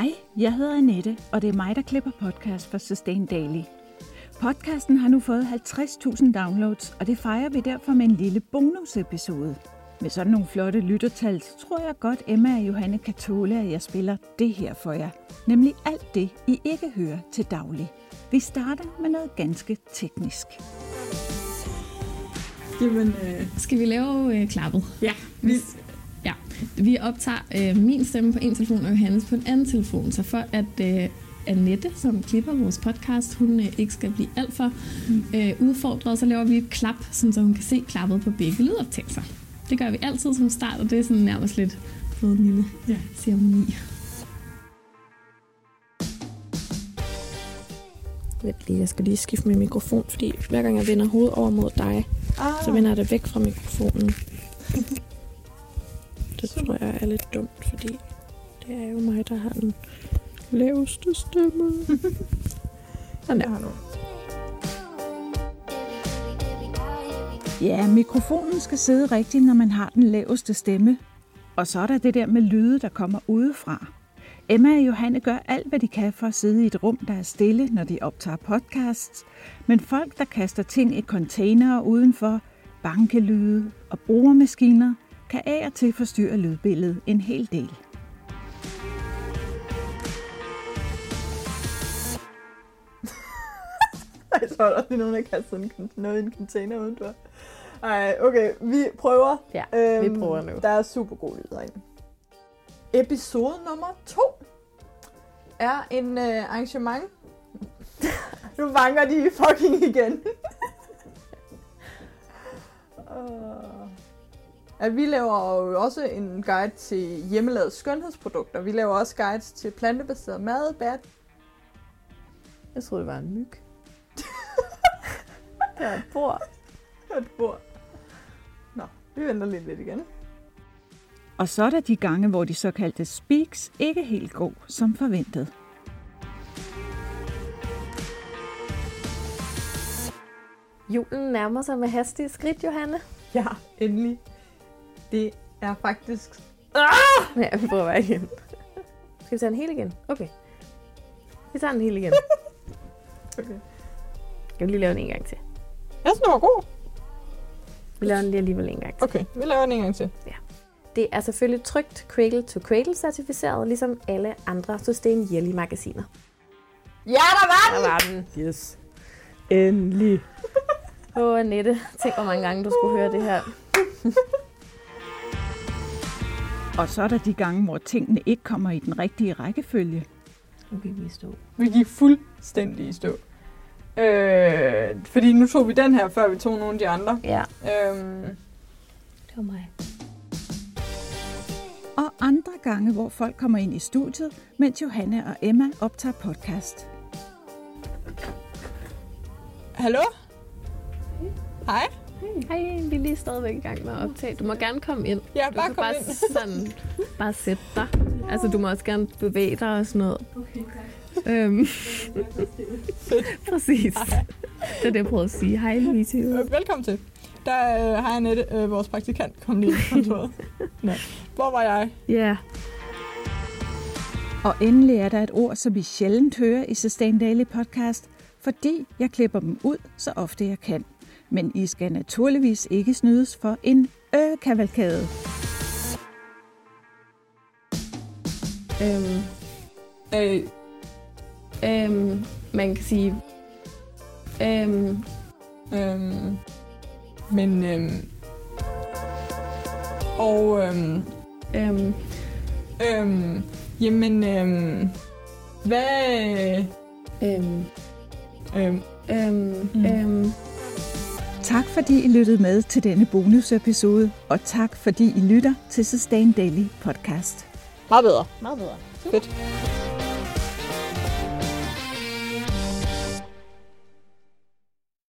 Hej, jeg hedder Annette, og det er mig, der klipper podcast for Sustain Daily. Podcasten har nu fået 50.000 downloads, og det fejrer vi derfor med en lille bonusepisode. Med sådan nogle flotte lyttertal, tror jeg godt, Emma og Johanne kan tåle, at jeg spiller det her for jer. Nemlig alt det, I ikke hører til daglig. Vi starter med noget ganske teknisk. Jamen, øh, Skal vi lave øh, klappet? ja, vi. Vi optager øh, min stemme på en telefon og Johannes på en anden telefon, så for at øh, Annette, som klipper vores podcast, hun øh, ikke skal blive alt for øh, udfordret, så laver vi et klap, sådan, så hun kan se klappet på begge lydoptagelser. Det gør vi altid som start, og det er sådan nærmest lidt på en lille Ja. ceremoni. Vent lige, jeg skal lige skifte min mikrofon, fordi hver gang jeg vender hovedet over mod dig, ah, så vender jeg det væk fra mikrofonen. Det tror jeg er lidt dumt, fordi det er jo mig, der har den laveste stemme. Sådan der. Ja, mikrofonen skal sidde rigtigt, når man har den laveste stemme. Og så er der det der med lyde, der kommer udefra. Emma og Johanne gør alt, hvad de kan for at sidde i et rum, der er stille, når de optager podcasts. Men folk, der kaster ting i containere udenfor, bankelyde og brugermaskiner, kan af og til forstyrre lydbilledet en hel del. Ej, så er der lige nogen, der kaster en, kon- noget i en container udenfor. Ej, okay, vi prøver. Ja, vi prøver nu. Der er super god lyd herinde. Episode nummer to er en øh, arrangement. nu banker de fucking igen. uh, at vi laver jo også en guide til hjemmelavede skønhedsprodukter. Vi laver også guides til plantebaseret mad, bad. Jeg troede, det var en myg. Der er et bord. Et bord. Nå, vi venter lige lidt igen. Og så er der de gange, hvor de såkaldte speaks ikke helt går som forventet. Julen nærmer sig med hastige skridt, Johanne. Ja, endelig. Det er faktisk... Ja, vi prøver igen. Skal vi tage en hel igen? Okay. Vi tager en hel igen. Okay. Skal vi lige lave den en gang til? Jeg synes, den var god. Vi laver den lige alligevel en gang til. Okay, vi laver den en gang til. Det er selvfølgelig trygt Cradle to Cradle certificeret, ligesom alle andre Sustain Yearly magasiner. Ja, der var den! Der var den. Yes. Endelig. Åh, oh, Annette. Tænk, hvor mange gange du skulle høre det her. Og så er der de gange, hvor tingene ikke kommer i den rigtige rækkefølge. Nu kan vi stå. Vi gik fuldstændig i stå. Øh, fordi nu tog vi den her, før vi tog nogle af de andre. Ja, Øhm, det var mig. Og andre gange, hvor folk kommer ind i studiet, mens Johanne og Emma optager podcast. hallo? Hej? Hej, vi er lige stadigvæk i gang med at optage. Du må gerne komme ind. Ja, Du bare kan kom bare ind. sådan, bare sætte dig. Altså, du må også gerne bevæge dig og sådan noget. Okay, øhm. Præcis. Det er det, jeg prøvede at sige. Hej, Louise. Øh, velkommen til. Der øh, har Annette, øh, vores praktikant, kom lige ind på kontoret. Nå. Hvor var jeg? Ja. Og endelig er der et ord, som vi sjældent hører i Sustain Daily podcast, fordi jeg klipper dem ud så ofte jeg kan. Men I skal naturligvis ikke snydes for en ø-kavalkade. Øhm, Øh, øhm, man kan sige... Øhm, øhm, men... Øhm, og... Øhm, øhm, øhm, jamen... Øhm, hvad... øhm, Øhm, øhm, Mm. øhm. Tak fordi I lyttede med til denne bonusepisode, og tak fordi I lytter til Sustain Daily podcast. meget bedre. Meget bedre. Fedt.